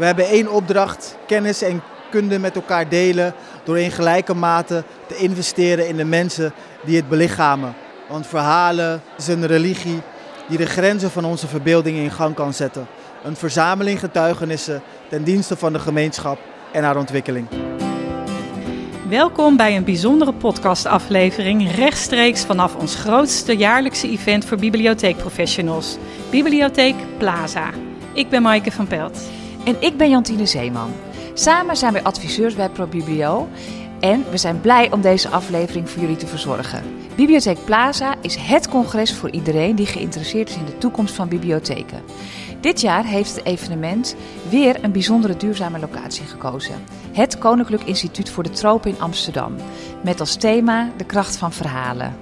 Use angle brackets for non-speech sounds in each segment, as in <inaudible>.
We hebben één opdracht, kennis en kunde met elkaar delen door in gelijke mate te investeren in de mensen die het belichamen. Want verhalen is een religie die de grenzen van onze verbeelding in gang kan zetten. Een verzameling getuigenissen ten dienste van de gemeenschap en haar ontwikkeling. Welkom bij een bijzondere podcastaflevering rechtstreeks vanaf ons grootste jaarlijkse event voor bibliotheekprofessionals, Bibliotheek Plaza. Ik ben Maaike van Pelt. En ik ben Jantine Zeeman. Samen zijn wij adviseurs bij ProBiblio en we zijn blij om deze aflevering voor jullie te verzorgen. Bibliotheek Plaza is het congres voor iedereen die geïnteresseerd is in de toekomst van bibliotheken. Dit jaar heeft het evenement weer een bijzondere duurzame locatie gekozen. Het Koninklijk Instituut voor de Tropen in Amsterdam. Met als thema de kracht van verhalen.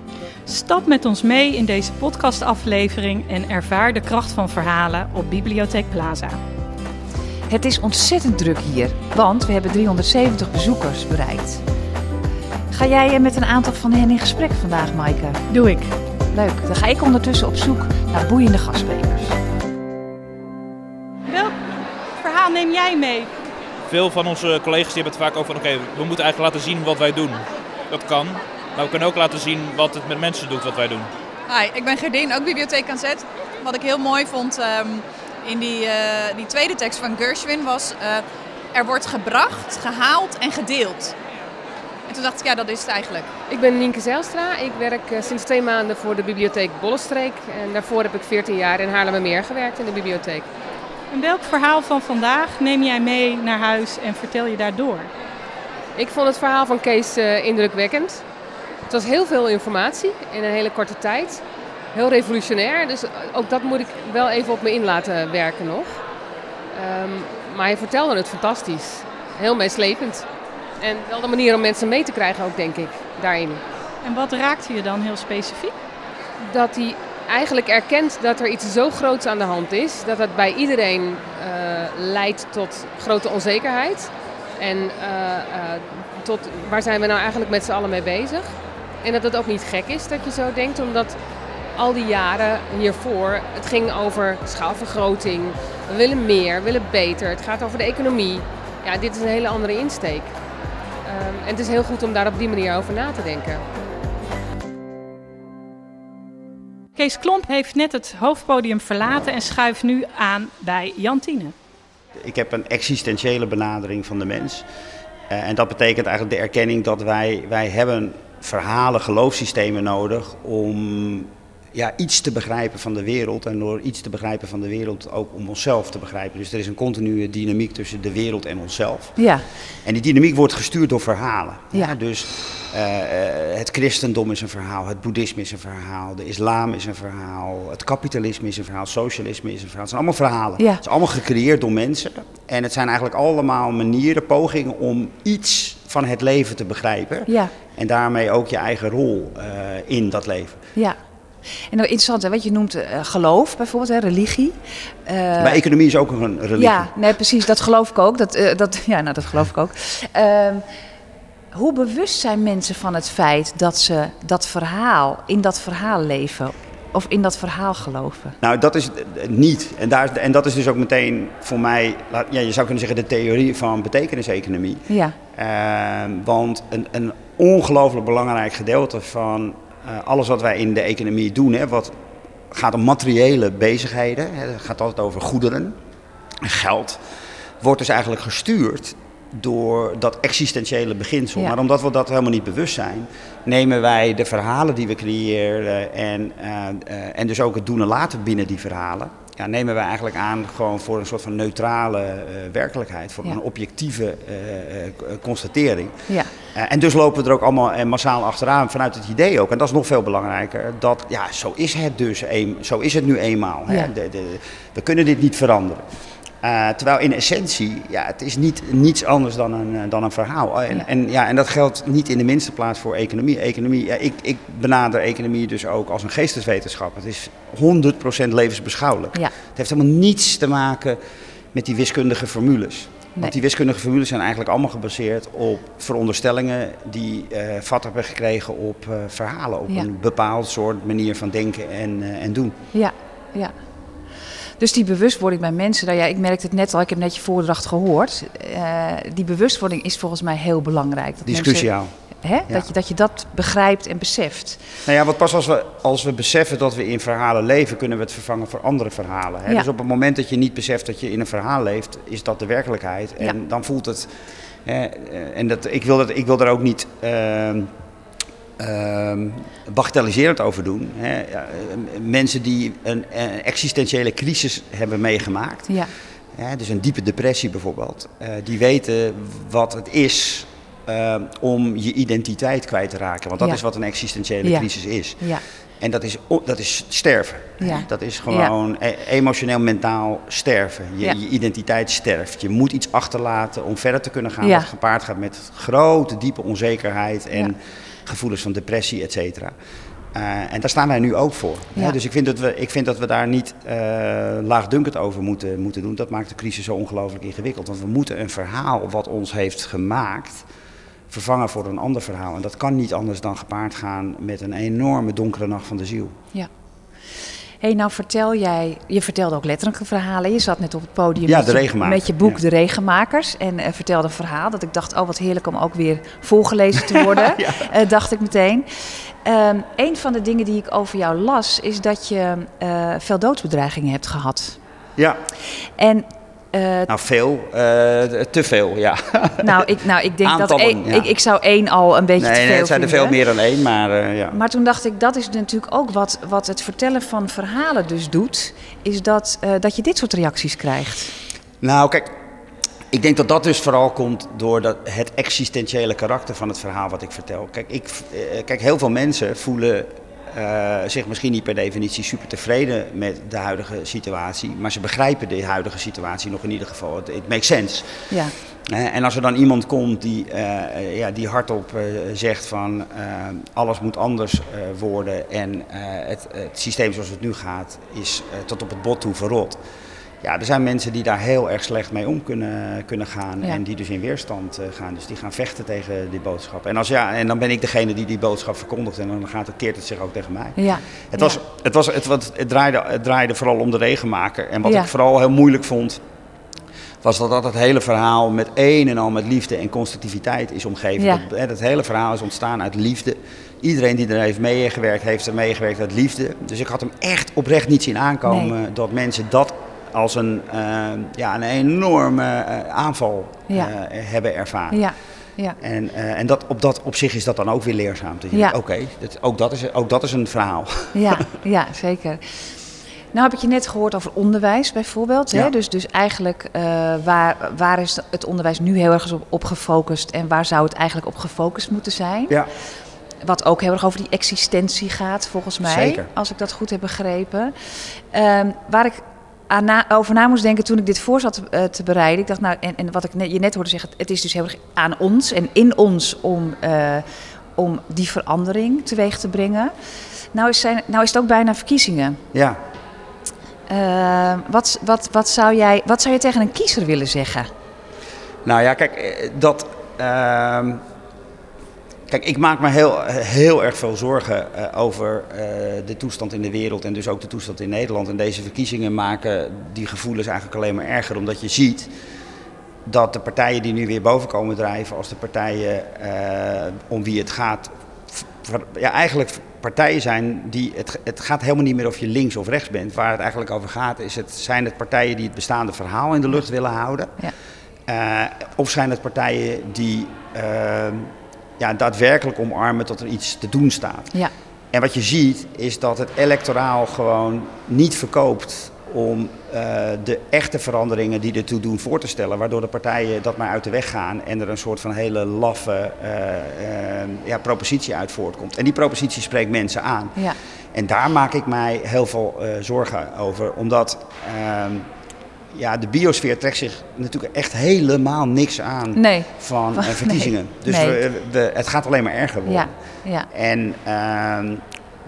Stap met ons mee in deze podcastaflevering en ervaar de kracht van verhalen op Bibliotheek Plaza. Het is ontzettend druk hier, want we hebben 370 bezoekers bereikt. Ga jij met een aantal van hen in gesprek vandaag, Maaike? Doe ik. Leuk, dan ga ik ondertussen op zoek naar boeiende gastsprekers. Welk verhaal neem jij mee? Veel van onze collega's die hebben het vaak over van oké, we moeten eigenlijk laten zien wat wij doen. Dat kan, maar we kunnen ook laten zien wat het met mensen doet wat wij doen. Hi, ik ben Gerdien, ook bibliotheek aan zet. Wat ik heel mooi vond ehm, in die, eh, die tweede tekst van Gershwin was... eh, er wordt gebracht, gehaald en gedeeld. En toen dacht ik, ja, dat is het eigenlijk. Ik ben Nienke Zijlstra. Ik werk eh, sinds twee maanden voor de bibliotheek Bollenstreek. En daarvoor heb ik 14 jaar in Haarlemmermeer gewerkt in de bibliotheek. En welk verhaal van vandaag neem jij mee naar huis en vertel je daardoor? Ik vond het verhaal van Kees eh, indrukwekkend. Het was heel veel informatie in een hele korte tijd. Heel revolutionair, dus ook dat moet ik wel even op me in laten werken nog. Ehm, maar hij vertelde het fantastisch. Heel meeslepend. En wel de manier om mensen mee te krijgen ook, denk ik, daarin. En wat raakte je dan heel specifiek? dat hij eigenlijk erkent dat er iets zo groots aan de hand is, dat het bij iedereen eh, leidt tot grote onzekerheid. En eh, eh, tot waar zijn we nou eigenlijk met z'n allen mee bezig? En dat het ook niet gek is dat je zo denkt, omdat al die jaren hiervoor het ging over schaalvergroting. We willen meer, we willen beter. Het gaat over de economie. Ja, dit is een hele andere insteek. Ehm, en het is heel goed om daar op die manier over na te denken. Kees Klomp heeft net het hoofdpodium verlaten en schuift nu aan bij Jantine. Ik heb een existentiële benadering van de mens. Eh, en dat betekent eigenlijk de erkenning dat wij, wij hebben verhalen, geloofssystemen nodig om ja, iets te begrijpen van de wereld. En door iets te begrijpen van de wereld ook om onszelf te begrijpen. Dus er is een continue dynamiek tussen de wereld en onszelf. Ja, En die dynamiek wordt gestuurd door verhalen. Ja. dus eh, eh, het christendom is een verhaal, het boeddhisme is een verhaal, de islam is een verhaal, het kapitalisme is een verhaal, socialisme is een verhaal. Het zijn allemaal verhalen. Ja. Het is allemaal gecreëerd door mensen. En het zijn eigenlijk allemaal manieren, pogingen om iets van het leven te begrijpen. ja, En daarmee ook je eigen rol eh, in dat leven. ja. En interessant, hè, wat je noemt eh, geloof bijvoorbeeld, hè, religie. Eh, maar economie is ook een religie. Ja, nee, precies, dat geloof ik ook. Dat, eh, dat, <laughs> ja, nou, dat geloof ik ook. Ehm, hoe bewust zijn mensen van het feit dat ze dat verhaal, in dat verhaal leven? Of in dat verhaal geloven? Nou, dat is niet. En, daar, en dat is dus ook meteen voor mij, ja, je zou kunnen zeggen, de theorie van betekeniseconomie. Ja, Ehm, want een, een ongelooflijk belangrijk gedeelte van alles wat wij in de economie doen, hè, wat gaat om materiële bezigheden, hè, het gaat altijd over goederen en geld, wordt dus eigenlijk gestuurd door dat existentiële beginsel. Ja. Maar omdat we dat helemaal niet bewust zijn, nemen wij de verhalen die we creëren en, eh, eh, en dus ook het doen en laten binnen die verhalen, ja, nemen wij eigenlijk aan gewoon voor een soort van neutrale eh, werkelijkheid, voor Ja. een objectieve eh, eh, constatering. ja, en dus lopen we er ook allemaal massaal achteraan vanuit het idee ook. En dat is nog veel belangrijker. Dat ja, zo is het dus. Een, zo is het nu eenmaal. Hè. Ja. De, de, we kunnen dit niet veranderen. Eh, terwijl in essentie, ja, het is niet, niets anders dan een, eh, dan een verhaal. En, Ja. en, ja, en dat geldt niet in de minste plaats voor economie. economie ja, ik, ik benader economie dus ook als een geesteswetenschap. Het is 100% levensbeschouwelijk. ja. Het heeft helemaal niets te maken met die wiskundige formules. Nee. Want die wiskundige formules zijn eigenlijk allemaal gebaseerd op veronderstellingen die eh vat hebben gekregen op eh, verhalen. Op Ja. een bepaald soort manier van denken en, eh, en doen. Ja, ja. Dus die bewustwording bij mensen, nou ja, ik merkte het net al, ik heb net je voordracht gehoord. Uh, die bewustwording is volgens mij heel belangrijk. Dat die is cruciaal. Hè, ja. dat, je, dat je dat begrijpt en beseft. Nou ja, want pas als we, als we beseffen dat we in verhalen leven, kunnen we het vervangen voor andere verhalen. Hè? Ja. Dus op het moment dat je niet beseft dat je in een verhaal leeft, is dat de werkelijkheid. En ja. dan voelt het. Hè, en dat, ik, wil dat, ik wil daar ook niet. Uh, bagatelliserend over doen. Hè. Ja, mensen die een, een, existentiële crisis hebben meegemaakt, ja. Hè, dus een diepe depressie bijvoorbeeld, uh, die weten wat het is uh, om je identiteit kwijt te raken. Want dat Ja. is wat een existentiële Ja. crisis is. Ja, En dat is, dat is sterven. Dat is gewoon e- emotioneel, mentaal sterven. Je, je identiteit sterft. Je moet iets achterlaten om verder te kunnen gaan. Wat gepaard gaat met grote, diepe onzekerheid en. Gevoelens van depressie, et cetera. Eh, en daar staan wij nu ook voor. hè. Ja. Dus ik vind, dat we, ik vind dat we daar niet eh laagdunkend over moeten, moeten doen. Dat maakt de crisis zo ongelooflijk ingewikkeld. Want we moeten een verhaal wat ons heeft gemaakt vervangen voor een ander verhaal. En dat kan niet anders dan gepaard gaan met een enorme donkere nacht van de ziel. ja. Hey, nou vertel jij, je vertelde ook letterlijke verhalen. Je zat net op het podium Ja, met, De je, Regenmaker, met je boek ja. De Regenmakers. En eh, vertelde een verhaal dat ik dacht, oh wat heerlijk om ook weer voorgelezen te worden. <laughs> Eh, dacht ik meteen. Ehm, een van de dingen die ik over jou las, is dat je eh, veel doodsbedreigingen hebt gehad. Ja, En eh, nou veel, eh, te veel, ja. nou, ik, nou, ik denk dat één- ja. ik, ik zou één al een beetje Nee, te nee, veel het zijn er veel meer dan één, maar eh, ja. Maar toen dacht ik, dat is natuurlijk ook wat, wat het vertellen van verhalen dus doet. Is dat, dat je dit soort reacties krijgt. Nou, kijk, ik denk dat dat dus vooral komt door dat, het existentiële karakter van het verhaal wat ik vertel. Kijk, ik, kijk heel veel mensen voelen eh, zich misschien niet per definitie super tevreden met de huidige situatie. Maar ze begrijpen de huidige situatie nog in ieder geval. Het it makes sense. Ja, En als er dan iemand komt die, eh, ja, die hardop eh, zegt van alles moet anders worden en het, het systeem zoals het nu gaat is tot op het bot toe verrot. Ja, er zijn mensen die daar heel erg slecht mee om kunnen, kunnen gaan Ja. en die dus in weerstand eh, gaan. Dus die gaan vechten tegen die boodschap. En, als, ja, en dan ben ik degene die die boodschap verkondigt en dan gaat het, keert het zich ook tegen mij. ja. Het, ja. was, het, was, het, wat- het, draaide, het draaide vooral om de regenmaker. En wat Ja. ik vooral heel moeilijk vond, was dat dat het hele verhaal met een en al met liefde en constructiviteit is omgeven. Ja. Dat, hè, dat hele verhaal is ontstaan uit liefde. Iedereen die er heeft meegewerkt, heeft er meegewerkt uit liefde. Dus ik had hem echt oprecht niet zien aankomen dat mensen dat als een, eh, ja, een enorme eh, aanval Ja. eh, hebben ervaren. Ja, ja. En, en dat, op, dat, op zich is dat dan ook weer leerzaam. Je Ja. Oké, dat- ook, dat is- ook dat is een verhaal. Ja, <laughs> ja, zeker. Nou heb ik je net gehoord over onderwijs bijvoorbeeld. Hè? Dus, dus eigenlijk waar, waar is het onderwijs nu heel erg op, op gefocust en waar zou het eigenlijk op gefocust moeten zijn? Ja. Wat ook heel erg over die existentie gaat, volgens mij. Zeker. Als ik dat goed heb begrepen. Ehm, waar ik aan over na moest denken toen ik dit voor zat eh, te bereiden. Ik dacht, nou, en, en wat ik net, je net hoorde zeggen, het is dus heel erg aan ons en in ons om, eh, om die verandering teweeg te brengen. Nou is, zijn, nou is het ook bijna verkiezingen. Ja. Eh, wat, wat, wat, zou jij, wat zou je tegen een kiezer willen zeggen? Nou ja, kijk, eh, dat. ehm, kijk, ik maak me heel, heel erg veel zorgen eh, over eh, de toestand in de wereld en dus ook de toestand in Nederland. En deze verkiezingen maken die gevoelens eigenlijk alleen maar erger, omdat je ziet dat de partijen die nu weer boven komen drijven, als de partijen eh, om wie het gaat, ja, eigenlijk partijen zijn die. Het, het gaat helemaal niet meer of je links of rechts bent. Waar het eigenlijk over gaat, is het, zijn het partijen die het bestaande verhaal in de lucht willen houden. Ja. Of zijn het partijen die eh, ja, daadwerkelijk omarmen dat er iets te doen staat. Ja, En wat je ziet is dat het electoraal gewoon niet verkoopt om eh, de echte veranderingen die ertoe doen voor te stellen. Waardoor de partijen dat maar uit de weg gaan en er een soort van hele laffe eh, ja, propositie uit voortkomt. En die propositie spreekt mensen aan. ja, En daar maak ik mij heel veel zorgen over. Omdat ehm, ja, de biosfeer trekt zich natuurlijk echt helemaal niks aan nee. van eh, <laughs> verkiezingen. Dus nee. we, we- het gaat alleen maar erger worden. Ja, ja, En, ehm,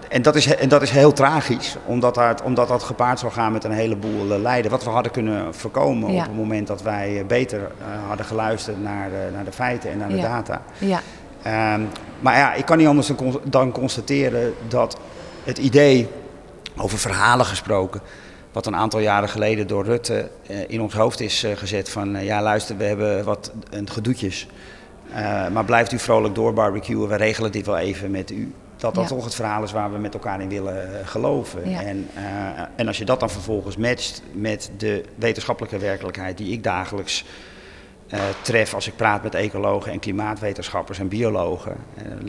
en, dat is, en dat is heel tragisch, omdat dat, omdat dat gepaard zou gaan met een heleboel eh, lijden. Wat we hadden kunnen voorkomen Ja. op het moment dat wij eh, beter hadden geluisterd naar de, naar de feiten en naar de data. ja, Ehm, maar ja, ik kan niet anders dan constateren dat het idee, over verhalen gesproken, wat een aantal jaren geleden door Rutte eh, in ons hoofd is eh, gezet van eh, ja luister, we hebben wat een gedoetjes. Uh, maar blijft u vrolijk door barbecuen, we regelen dit wel even met u. Dat dat Ja. toch het verhaal is waar we met elkaar in willen geloven. Ja. En, en als je dat dan vervolgens matcht met de wetenschappelijke werkelijkheid die ik dagelijks tref als ik praat met ecologen en klimaatwetenschappers en biologen.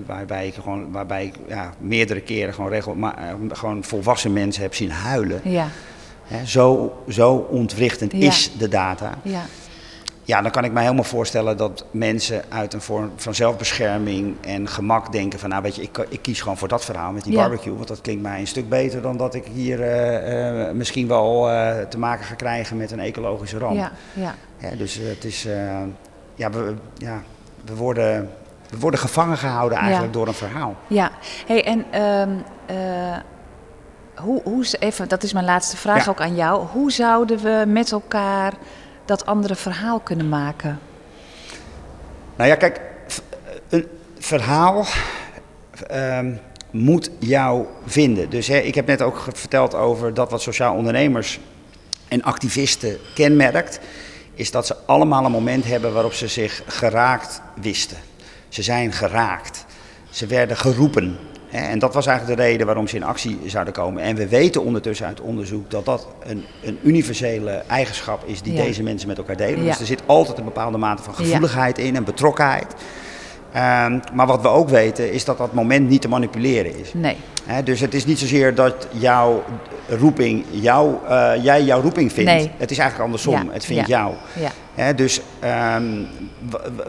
waarbij ik, gewoon, waarbij ik ja, meerdere keren gewoon, regel, maar, gewoon volwassen mensen heb zien huilen. Ja, Hè, zo, zo ontwrichtend Ja. is de data. ja, Ja, dan kan ik me helemaal voorstellen dat mensen uit een vorm van zelfbescherming en gemak denken van nou weet je, ik, ik kies gewoon voor dat verhaal met die Ja. barbecue. Want dat klinkt mij een stuk beter dan dat ik hier eh, eh, misschien wel eh, te maken ga krijgen met een ecologische ramp. ja, ja. Dus het is, ja, we, ja, we, worden, we worden gevangen gehouden eigenlijk Ja. door een verhaal. Ja, hey, en ehm, eh, hoe, even, dat is mijn laatste vraag Ja. ook aan jou. Hoe zouden we met elkaar dat andere verhaal kunnen maken? Nou ja, kijk, een verhaal ehm, moet jou vinden. Dus hè, ik heb net ook verteld over dat wat sociaal ondernemers en activisten kenmerkt, is dat ze allemaal een moment hebben waarop ze zich geraakt wisten. Ze zijn geraakt. Ze werden geroepen. En dat was eigenlijk de reden waarom ze in actie zouden komen. En we weten ondertussen uit onderzoek dat dat een, een universele eigenschap is die Ja. deze mensen met elkaar delen. Ja. Dus er zit altijd een bepaalde mate van Ja. gevoeligheid in en betrokkenheid. Ehm, maar wat we ook weten is dat dat moment niet te manipuleren is. Nee. Dus het is niet zozeer dat jouw roeping, jou, eh, jij jouw roeping vindt. Nee. Het is eigenlijk andersom. Ja, Het vindt ja. jou. Ja, dus ehm,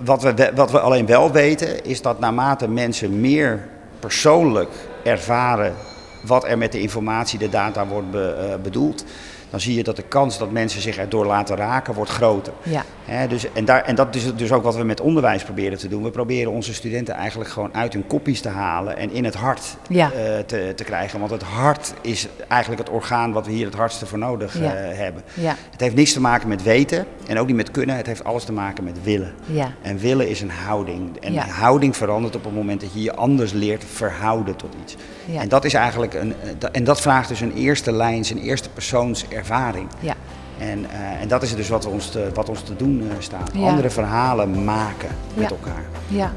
wat, we- wat we alleen wel weten is dat naarmate mensen meer persoonlijk ervaren wat er met de informatie, de data wordt eh, bedoeld, dan zie je dat de kans dat mensen zich erdoor laten raken wordt groter. ja, dus, en, daar, en dat is dus ook wat we met onderwijs proberen te doen. We proberen onze studenten eigenlijk gewoon uit hun koppies te halen en in het hart Ja. eh, te, te krijgen. Want het hart is eigenlijk het orgaan wat we hier het hardste voor nodig Ja. eh, hebben. ja, Het heeft niks te maken met weten en ook niet met kunnen. Het heeft alles te maken met willen. ja, En willen is een houding. En houding verandert op het moment dat je je anders leert verhouden tot iets. ja. En dat is eigenlijk een. eh, En dat vraagt dus een eerste lijns, een eerste persoons ervaring. ja. En, eh, en dat is dus wat ons te, wat ons te doen eh, staat. Ja. Andere verhalen maken met Ja. elkaar. ja.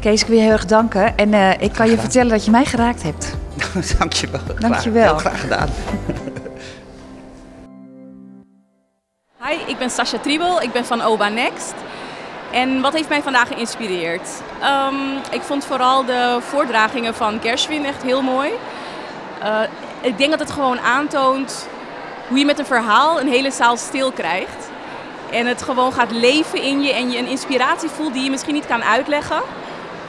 Kees, ik wil je heel erg danken. En eh, ik kan je gedaan. vertellen dat je mij geraakt hebt. <laughs> Dankjewel. Dankjewel. Heel graag gedaan. <laughs> Hi, ik ben Sascha Triebel, ik ben van OBA Next. En wat heeft mij vandaag geïnspireerd? Ehm, ik vond vooral de voordragingen van Gershwin echt heel mooi. Eh, ik denk dat het gewoon aantoont hoe je met een verhaal een hele zaal stil krijgt. En het gewoon gaat leven in je en je een inspiratie voelt die je misschien niet kan uitleggen,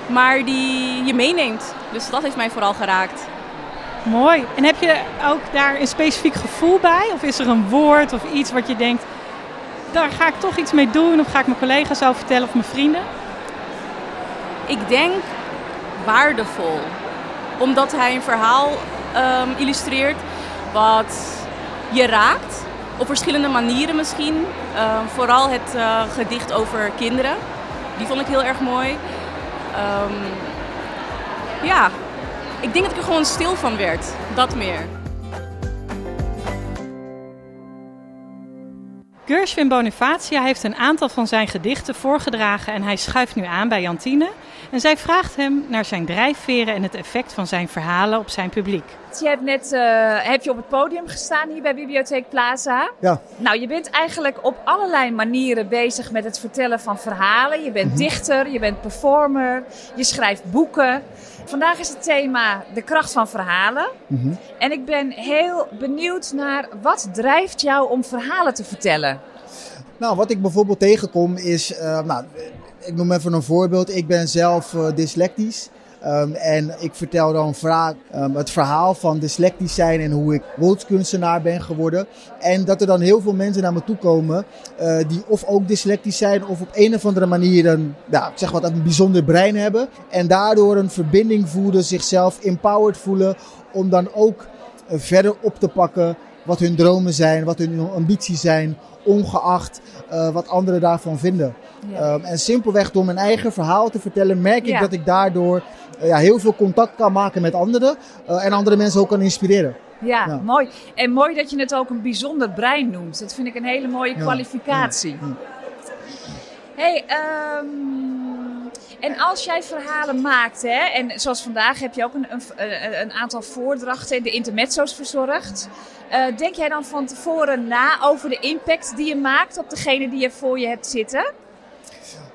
maar die je meeneemt. Dus dat heeft mij vooral geraakt. Mooi. En heb je ook daar een specifiek gevoel bij? Of is er een woord of iets wat je denkt, daar ga ik toch iets mee doen? Of ga ik mijn collega's over vertellen of mijn vrienden? Ik denk waardevol. Omdat hij een verhaal ehm, illustreert wat je raakt. Op verschillende manieren misschien. Ehm, vooral het eh, gedicht over kinderen. Die vond ik heel erg mooi. Ehm, ja, ik denk dat ik er gewoon stil van werd. Dat meer. Gershwin Bonifacia heeft een aantal van zijn gedichten voorgedragen en hij schuift nu aan bij Jantine. En zij vraagt hem naar zijn drijfveren en het effect van zijn verhalen op zijn publiek. Je hebt net eh, heb je op het podium gestaan hier bij Bibliotheek Plaza. Ja. Nou, je bent eigenlijk op allerlei manieren bezig met het vertellen van verhalen. Je bent dichter, je bent performer, je schrijft boeken. Vandaag is het thema de kracht van verhalen. En ik ben heel benieuwd naar wat drijft jou om verhalen te vertellen? Nou, wat ik bijvoorbeeld tegenkom is, eh, nou, ik noem even een voorbeeld. Ik ben zelf eh, dyslectisch. Ehm, en ik vertel dan vaak ehm, het verhaal van dyslectisch zijn en hoe ik beeldkunstenaar ben geworden. En dat er dan heel veel mensen naar me toe komen eh, die of ook dyslectisch zijn of op een of andere manier een, nou, ik zeg wat, een bijzonder brein hebben. En daardoor een verbinding voelen, zichzelf empowered voelen om dan ook eh, verder op te pakken wat hun dromen zijn, wat hun ambities zijn, ongeacht eh, wat anderen daarvan vinden. Ehm, en simpelweg door mijn eigen verhaal te vertellen, merk ik Ja. dat ik daardoor eh, ja, heel veel contact kan maken met anderen eh, en andere mensen ook kan inspireren. Ja, Ja. mooi. En mooi dat je het ook een bijzonder brein noemt. Dat vind ik een hele mooie kwalificatie. Hey, ehm, en als jij verhalen maakt, hè, en zoals vandaag heb je ook een, een, een- aantal voordrachten en de intermezzo's verzorgd. Eh, denk jij dan van tevoren na over de impact die je maakt op degene die je voor je hebt zitten?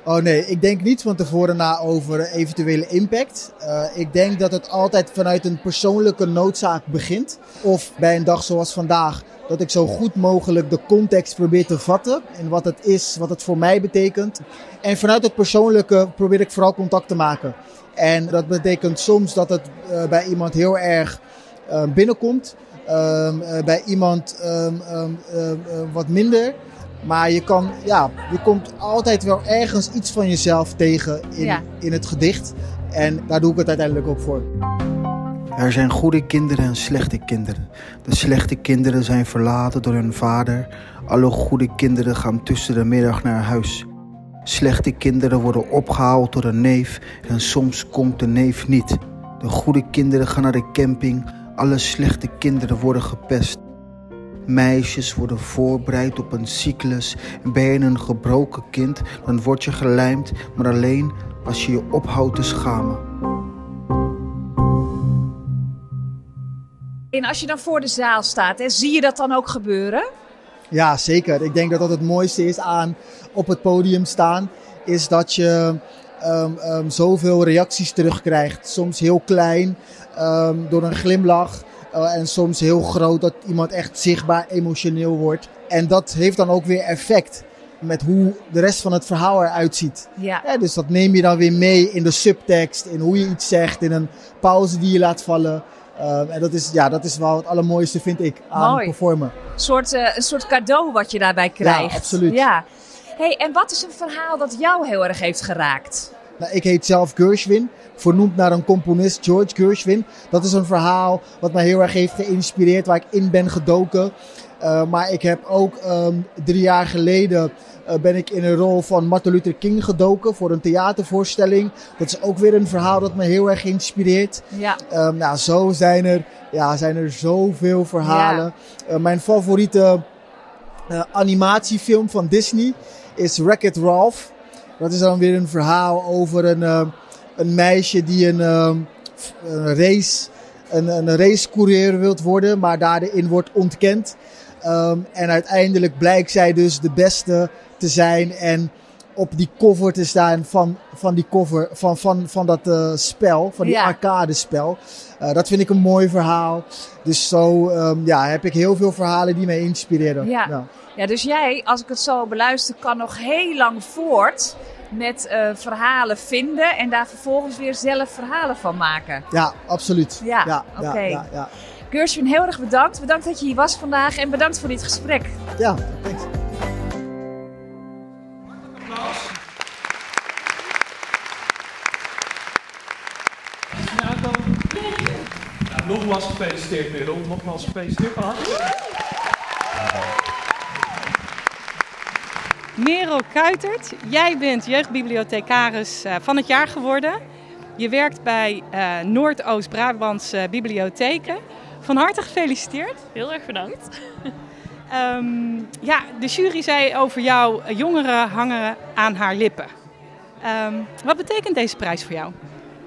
Oh nee, ik denk niet van tevoren na over eventuele impact. Eh, ik denk dat het altijd vanuit een persoonlijke noodzaak begint. Of bij een dag zoals vandaag, dat ik zo goed mogelijk de context probeer te vatten. En wat het is, wat het voor mij betekent. En vanuit het persoonlijke probeer ik vooral contact te maken. En dat betekent soms dat het eh, bij iemand heel erg eh, binnenkomt. Ehm, eh, bij iemand ehm, ehm, ehm, eh, wat minder. Maar je, kan, ja, je komt altijd wel ergens iets van jezelf tegen in, Ja. in het gedicht. En daar doe ik het uiteindelijk ook voor. Er zijn goede kinderen en slechte kinderen. De slechte kinderen zijn verlaten door hun vader. Alle goede kinderen gaan tussen de middag naar huis. Slechte kinderen worden opgehaald door een neef en soms komt de neef niet. De goede kinderen gaan naar de camping. Alle slechte kinderen worden gepest. Meisjes worden voorbereid op een cyclus. En ben je een gebroken kind, dan word je gelijmd, maar alleen als je je ophoudt te schamen. En als je dan voor de zaal staat, hè, zie je dat dan ook gebeuren? Ja, zeker. Ik denk dat dat het mooiste is aan op het podium staan. Is dat je ehm, ehm, zoveel reacties terugkrijgt. Soms heel klein, ehm, door een glimlach. Eh, en soms heel groot, dat iemand echt zichtbaar emotioneel wordt. En dat heeft dan ook weer effect met hoe de rest van het verhaal eruit ziet. Ja. Ja, dus dat neem je dan weer mee in de subtekst, in hoe je iets zegt, in een pauze die je laat vallen. Ehm, en dat is, ja, dat is wel het allermooiste, vind ik, aan Mooi. performen. Een soort, eh, een soort cadeau wat je daarbij krijgt. absoluut. Ja. Hey, en wat is een verhaal dat jou heel erg heeft geraakt? Nou, ik heet zelf Gershwin, vernoemd naar een componist, George Gershwin. Dat is een verhaal wat mij heel erg heeft geïnspireerd, waar ik in ben gedoken. Uh, maar ik heb ook um, drie jaar geleden uh, ben ik in een rol van Martin Luther King gedoken voor een theatervoorstelling. Dat is ook weer een verhaal dat me heel erg inspireert. Ja. Um, nou, zo zijn er, ja, zijn er zoveel verhalen. Ja. Uh, mijn favoriete animatiefilm van Disney is Wreck-It Ralph. Dat is dan weer een verhaal over een, uh, een meisje die een, uh, een race, een, een racecoureur wilt worden, maar daarin wordt ontkend. Um, en uiteindelijk blijkt zij dus de beste te zijn en op die cover te staan van, van die cover, van, van, van dat uh, spel, van die Ja. arcade spel. Uh, dat vind ik een mooi verhaal. Dus zo um, ja, heb ik heel veel verhalen die mij inspireren. Ja. Ja. Ja, dus jij, als ik het zo beluister, kan nog heel lang voort met uh, verhalen vinden en daar vervolgens weer zelf verhalen van maken. Ja, absoluut. Ja, ja oké. Okay. Ja, Gershwin, heel erg bedankt. Bedankt dat je hier was vandaag en bedankt voor dit gesprek. Ja, nogmaals gefeliciteerd, Merel. Nogmaals gefeliciteerd. Van harte. Merel Kuitert, jij bent jeugdbibliothecaris uh, van het jaar geworden. Je werkt bij uh, Noordoost-Brabantse bibliotheken. Van harte gefeliciteerd. Heel erg bedankt. um, ja, de jury zei over jou: jongeren hangen aan haar lippen. Um, wat betekent deze prijs voor jou?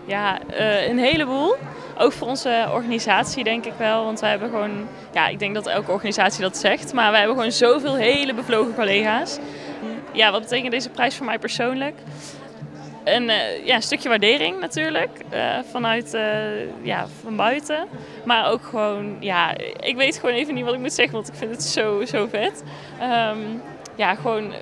Ja, uh, een heleboel. Ook voor onze organisatie denk ik wel. Want wij hebben gewoon, ja, ik denk dat elke organisatie dat zegt. Maar wij hebben gewoon zoveel hele bevlogen collega's. Ja, wat betekent deze prijs voor mij persoonlijk? Een, uh, ja, een stukje waardering natuurlijk, uh, vanuit ja, van buiten. Maar ook gewoon, ja, ik weet gewoon even niet wat ik moet zeggen, want ik vind het zo, zo vet. Um, ja, gewoon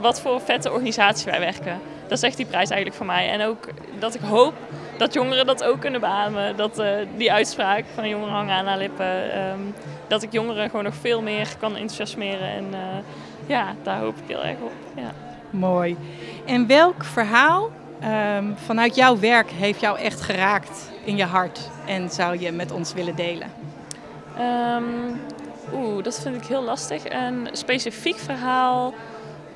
wat voor vette organisatie wij werken. Dat zegt die prijs eigenlijk voor mij. En ook dat ik hoop dat jongeren dat ook kunnen beamen. Dat uh, die uitspraak van jongeren hangen aan haar lippen, um, dat ik jongeren gewoon nog veel meer kan enthousiasmeren. En uh, ja, daar hoop ik heel erg op. Ja. Mooi. En welk verhaal um, vanuit jouw werk heeft jou echt geraakt in je hart en zou je met ons willen delen? Um, Oeh, dat vind ik heel lastig. Een specifiek verhaal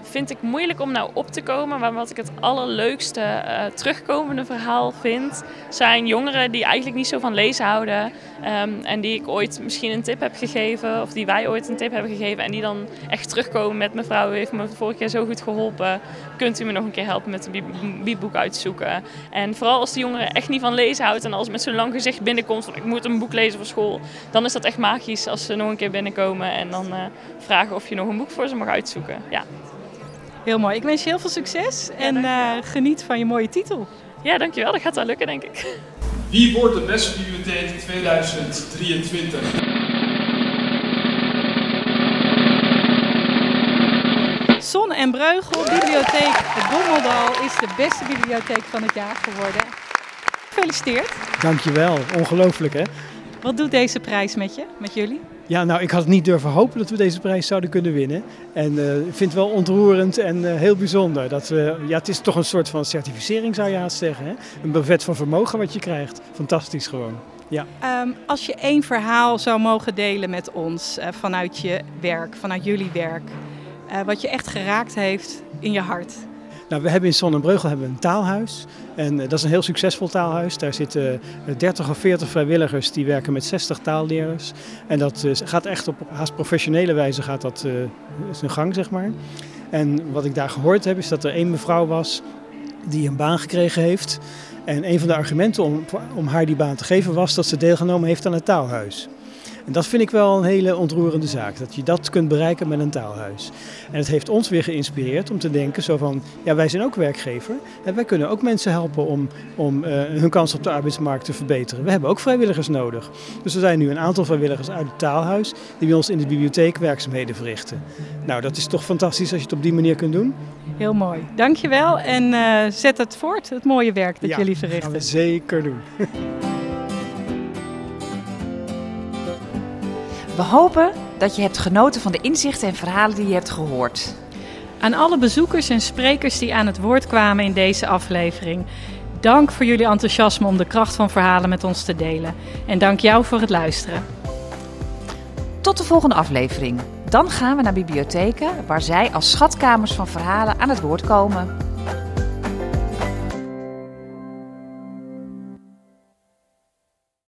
vind ik moeilijk om nou op te komen. Maar wat ik het allerleukste uh, terugkomende verhaal vind, zijn jongeren die eigenlijk niet zo van lezen houden. Ehm, en die ik ooit misschien een tip heb gegeven, of die wij ooit een tip hebben gegeven. En die dan echt terugkomen met mevrouw, u heeft me vorige keer zo goed geholpen. Kunt u me nog een keer helpen met een bieboek uitzoeken? En vooral als die jongeren echt niet van lezen houdt en als met zo'n lang gezicht binnenkomt van ik moet een boek lezen voor school. Dan is dat echt magisch als ze nog een keer binnenkomen en dan uh, vragen of je nog een boek voor ze mag uitzoeken. Ja. Heel mooi. Ik wens je heel veel succes en uh, geniet van je mooie titel. Ja, dankjewel. Dat gaat wel lukken, denk ik. Wie wordt de beste bibliotheek 2023? Zon en Breugel, bibliotheek Bommeldal is de beste bibliotheek van het jaar geworden. Gefeliciteerd. Dankjewel, ongelooflijk hè. Wat doet deze prijs met je, met jullie? Ja, nou, ik had niet durven hopen dat we deze prijs zouden kunnen winnen. En uh, ik vind het wel ontroerend en uh, heel bijzonder. Dat we, ja, het is toch een soort van certificering, zou je haast zeggen. Hè? Een brevet van vermogen wat je krijgt. Fantastisch gewoon. Ja. Um, als je één verhaal zou mogen delen met ons uh, vanuit je werk, vanuit jullie werk, wat je echt geraakt heeft in je hart. Nou, we hebben in Sonnenbreugel hebben we een taalhuis. En dat is een heel succesvol taalhuis. Daar zitten 30 of 40 vrijwilligers die werken met 60 taalleerders. En dat gaat echt op haast professionele wijze gaat dat, zijn gang, zeg maar. En wat ik daar gehoord heb is dat er één mevrouw was die een baan gekregen heeft. En een van de argumenten om, om haar die baan te geven was dat ze deelgenomen heeft aan het taalhuis. En dat vind ik wel een hele ontroerende zaak, dat je dat kunt bereiken met een taalhuis. En het heeft ons weer geïnspireerd om te denken zo van, ja wij zijn ook werkgever en wij kunnen ook mensen helpen om, om uh, hun kans op de arbeidsmarkt te verbeteren. We hebben ook vrijwilligers nodig. Dus er zijn nu een aantal vrijwilligers uit het taalhuis die bij ons in de bibliotheek werkzaamheden verrichten. Nou, dat is toch fantastisch als je het op die manier kunt doen. Heel mooi. Dankjewel en uh, zet het voort, het mooie werk dat ja, jullie verrichten. Dat gaan we zeker doen. <laughs> We hopen dat je hebt genoten van de inzichten en verhalen die je hebt gehoord. Aan alle bezoekers en sprekers die aan het woord kwamen in deze aflevering. Dank voor jullie enthousiasme om de kracht van verhalen met ons te delen. En dank jou voor het luisteren. Tot de volgende aflevering. Dan gaan we naar bibliotheken waar zij als schatkamers van verhalen aan het woord komen.